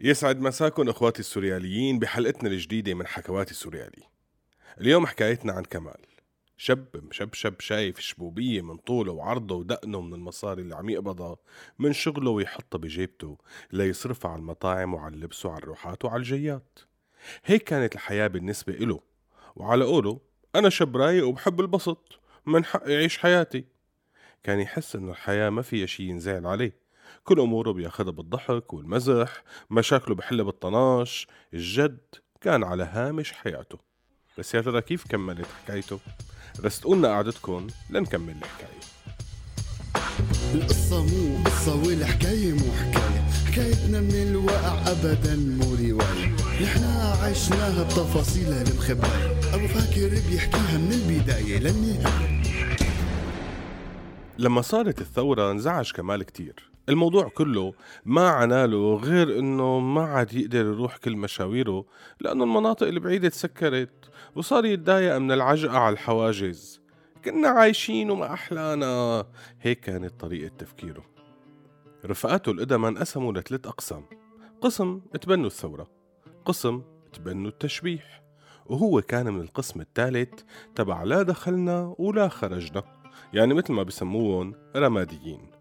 يسعد مساكم إخواتي السورياليين بحلقتنا الجديدة من حكواتي السوريالي. اليوم حكايتنا عن كمال، شاب مشبشب شايف شبوبية من طوله وعرضه ودقنه من المصاري اللي عم يقبضها من شغله ويحطها بجيبته ليصرفها على المطاعم وعلى اللبس وعلى الروحات وعلى الجيات. هيك كانت الحياة بالنسبة إله، وعلى قوله أنا شاب رايق وبحب البسط، من حقي أعيش حياتي. كان يحس إنه الحياة ما فيها شي ينزعل عليه. كل أموره بياخدها بالضحك والمزح مشاكله بحلها بالطناش الجد كان على هامش حياته. بس يا ترى كيف كملت حكايته؟ رستقولنا قعدتكم لنكمل الحكاية. القصة مو قصة والحكاية مو حكاية حكايتنا من الواقع أبدا مو رواية. نحنا عشناها بتفاصيلها المخبأة أبو فاكر بيحكيها من البداية للنهاية. لما صارت الثورة انزعج كمال كتير. الموضوع كله ما عناله غير إنه ما عاد يقدر يروح كل مشاويره لأنه المناطق البعيدة تسكرت وصار يتضايق من العجقة على الحواجز. كنا عايشين وما أحلانا. هيك كانت طريقة تفكيره. رفقاته القدما انقسموا لثلاث أقسام. قسم تبنوا الثورة قسم تبنوا التشبيح. وهو كان من القسم الثالث تبع لا دخلنا ولا خرجنا يعني مثل ما بسموهم رماديين.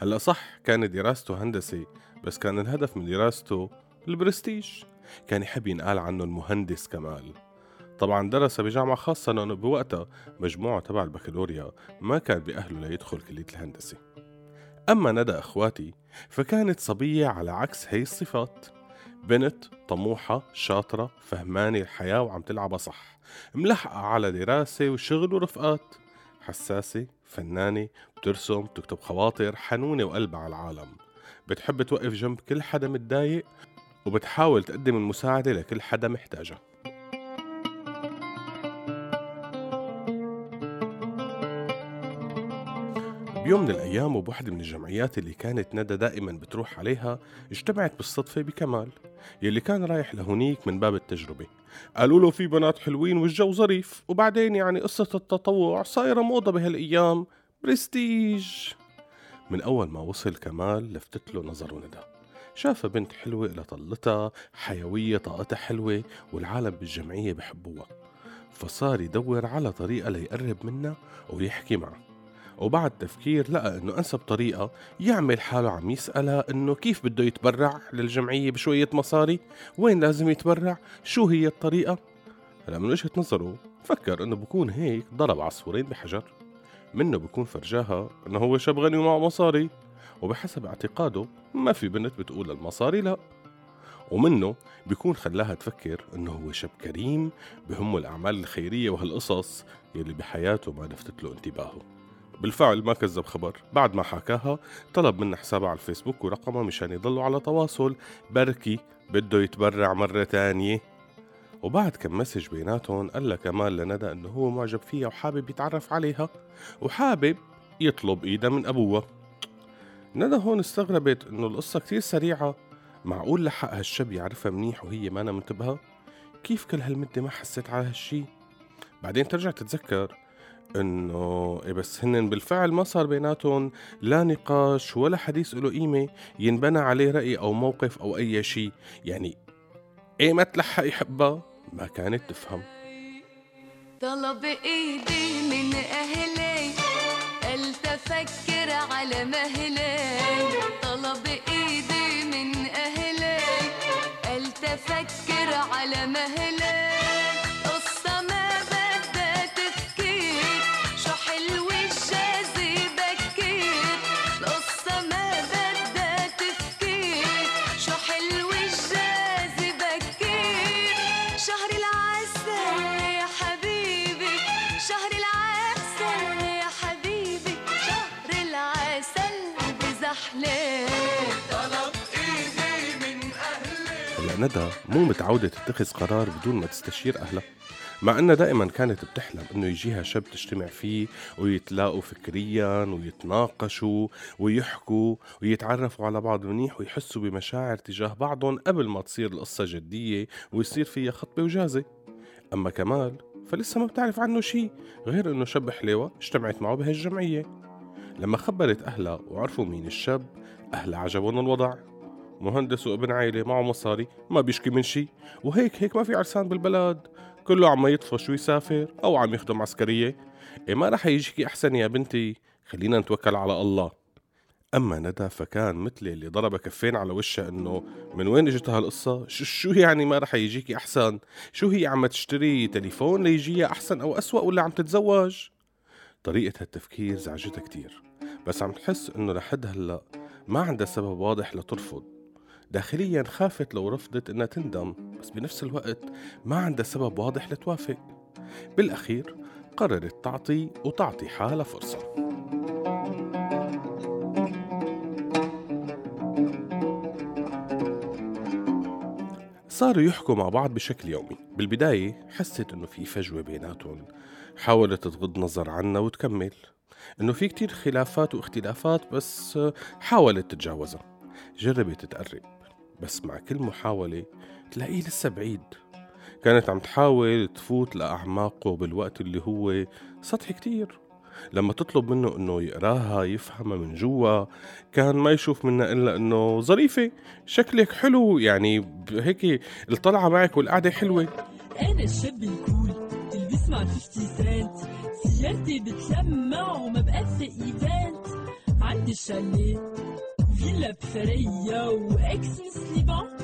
هلا صح كانت دراسته هندسة بس كان الهدف من دراسته البرستيج. كان يحب ينقال عنه المهندس كمال. طبعا درس بجامعة خاصة لأنه بوقتها مجموعة تبع البكالوريا ما كان بأهله ليدخل كلية الهندسة. أما ندى أخواتي فكانت صبية على عكس هي الصفات. بنت طموحة شاطرة فهمانة الحياة وعم تلعبها صح. ملحقة على دراسة وشغل ورفقات. حساسة فنانة بترسم بتكتب خواطر حنونة وقلبها على العالم. بتحب توقف جنب كل حدا متضايق وبتحاول تقدم المساعدة لكل حدا محتاجها. بيوم من الأيام وبوحدة من الجمعيات اللي كانت ندى دائما بتروح عليها اجتمعت بالصدفة بكمال يلي كان رايح لهونيك من باب التجربة. قالوا له في بنات حلوين والجو ظريف وبعدين يعني قصة التطوع صايرة موضة بهالأيام. برستيج! من أول ما وصل كمال لفتت له نظره ندى شافها بنت حلوة إلى طلتها حيوية طاقتها حلوة والعالم بالجمعية بحبوها. فصار يدور على طريقة ليقرب منها ويحكي معها. وبعد تفكير لقى إنه أنسب طريقة يعمل حاله عم يسألها إنه كيف بده يتبرع للجمعية بشوية مصاري؟ وين لازم يتبرع؟ شو هي الطريقة؟ هلا من وجهة نظره فكر إنه بكون هيك ضرب عصفورين بحجر. منه بكون فرجاها إنه هو شاب غني ومعه مصاري. وبحسب اعتقاده ما في بنت بتقول المصاري لا. ومنه بيكون خلاها تفكر إنه هو شاب كريم بهمه الأعمال الخيرية وهالقصص يلي بحياته ما لفتت له انتباهه. بالفعل ما كذب خبر. بعد ما حكاها طلب منا حسابها على الفيسبوك ورقمها مشان يضلوا على تواصل. بركي بده يتبرع مرة تانية. وبعد كم مسج بيناتهم قال لها كمال لندى إنه هو معجب فيها وحابب يتعرف عليها. وحابب يطلب ايدها من ابوها ندى هون استغربت إنه القصة كتير سريعة. معقول لحق هالشاب يعرفها منيح وهي ما منتبهة؟ كيف كل هالمدة ما حست على هالشي؟ بعدين ترجع تتذكر إنه إيه بس هن بالفعل ما صار بيناتهم لا نقاش ولا حديث له قيمة ينبنى عليه رأي أو موقف أو أي شيء يعني إيه ما تلحق يحبها؟ ما كانت تفهم. طلب ايدي من أهلي قلت أفكر على مهلي. طلب ايدي من أهلي قلت أفكر على مهلي. هلا ندى مو متعودة تتخذ قرار بدون ما تستشير أهلها مع أنها دائما كانت بتحلم أنه يجيها شاب تجتمع فيه ويتلاقوا فكريا ويتناقشوا ويحكوا ويتعرفوا على بعض منيح ويحسوا بمشاعر تجاه بعضهم قبل ما تصير القصة جدية ويصير فيها خطبة وجازة أما كمال فلسه ما بتعرف عنه شي غير أنه شاب حليوة اجتمعت معه بهالجمعية. لما خبرت أهلها وعرفوا مين الشاب أهلها عجبهم الوضع. مهندس وابن عيلة معه مصاري ما بيشكي من شي. وهيك هيك ما في عرسان بالبلد كله عم يطفش ويسافر أو عم يخدم عسكرية. إيه ما رح يجيكي أحسن يا بنتي. خلينا نتوكل على الله. أما ندى فكان مثل اللي ضرب كفين على وشها إنه من وين إجت هالقصة؟ شو يعني ما رح يجيكي أحسن؟ شو هي عم تشتري تليفون ليجيها أحسن أو أسوأ ولا عم تتزوج؟ طريقة هالتفكير زعجتها كتير. بس عم تحس إنه لحد هلأ ما عندها سبب واضح لترفض. داخليا خافت لو رفضت إنها تندم بس بنفس الوقت ما عندها سبب واضح لتوافق. بالأخير قررت تعطي وتعطي حالها فرصة. صاروا يحكوا مع بعض بشكل يومي. بالبداية حست إنه في فجوة بيناتهم. حاولت تغض نظر عنها وتكمل. إنه في كتير خلافات واختلافات بس حاولت تتجاوزها. جربت تقرب بس مع كل محاولة تلاقيه لسه بعيد. كانت عم تحاول تفوت لأعماقه بالوقت اللي هو سطحي كتير. لما تطلب منه إنه يقراها يفهمها من جوا كان ما يشوف منها إلا إنه ظريفة. شكلك حلو يعني هيك الطلعة معك والقعدة حلوة. أنا الشاب الكول اللي بيسمع 50 سنت سيارتي بتلمع وما بقى ايفنت عندي الشاليه فيلا بثريا وإكس مسليبان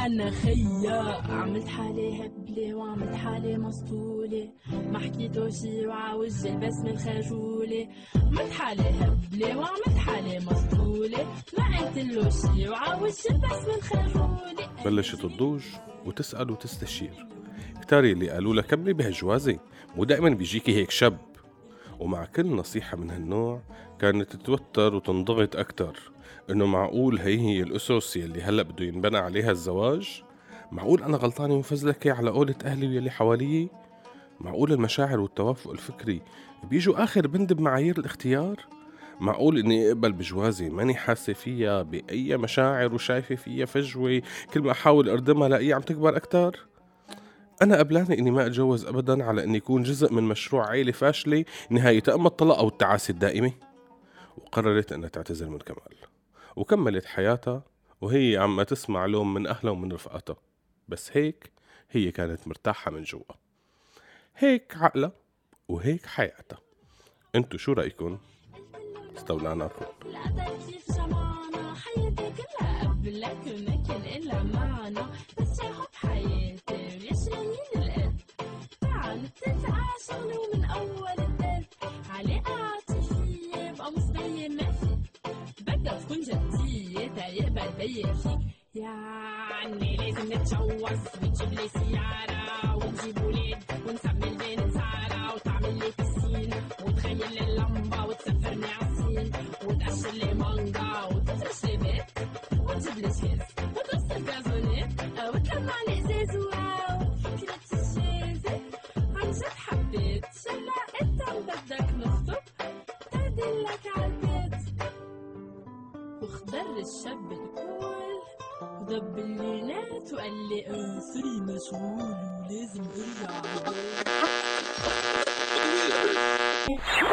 أنا خيا عملت حالي هبلة وعملت حالي مسطولة ما حكيتو شي وعاوج البسمة الخجولة عملت حالي هبلة وعملت حالي مسطولة ما قلت له شي وعاوج البسمة الخجولة بلشت تضوج وتسأل وتستشير. كتار اللي قالوا لها كملي بهالجوازة مو دائما بيجيكي هيك شاب. ومع كل نصيحة من هالنوع كانت تتوتر وتنضغط أكتر. إنه معقول هي هي الأسس يلي هلأ بده ينبنى عليها الزواج؟ معقول أنا غلطانة ومفزلكة على قولة أهلي واللي حواليي معقول المشاعر والتوافق الفكري بيجوا آخر بند بمعايير الاختيار؟ معقول إني أقبل بجوازي ماني حاسة فيها بأي مشاعر وشايفة فيها فجوة كل ما أحاول أردمها لاقيها عم تكبر أكتر؟ أنا قبلانة إني ما أتجوز أبدا على إني يكون جزء من مشروع عائلة فاشلة نهايتها أما الطلاق أو التعاسة الدائمة. وقررت إنها تعتزل من كمال. وكملت حياتها وهي عم تسمع لوم من أهلها ومن رفقاتها. بس هيك هي كانت مرتاحة من جوا. هيك عقلها وهيك حياتها. أنتو شو رأيكم؟ استولعناكم يعني لازم نتجوز. ونجيب لي سيارة ونجيب ولاد ونسمي البنت سارة وتعمل لي بسين وتخيل لي اللمبة وتسفرني عالصين وتقشر لي مانجا وتفرش لي بيت وتجيب لي شيز وتوصل جازونيت وتلمع لي إزاز الليلات وقال لي آه سوري مشغول ولازم ارجع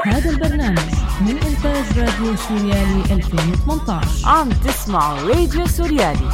هذا البرنامج من إنتاج راديو سوريالي 2018 عم تسمعوا راديو سوريالي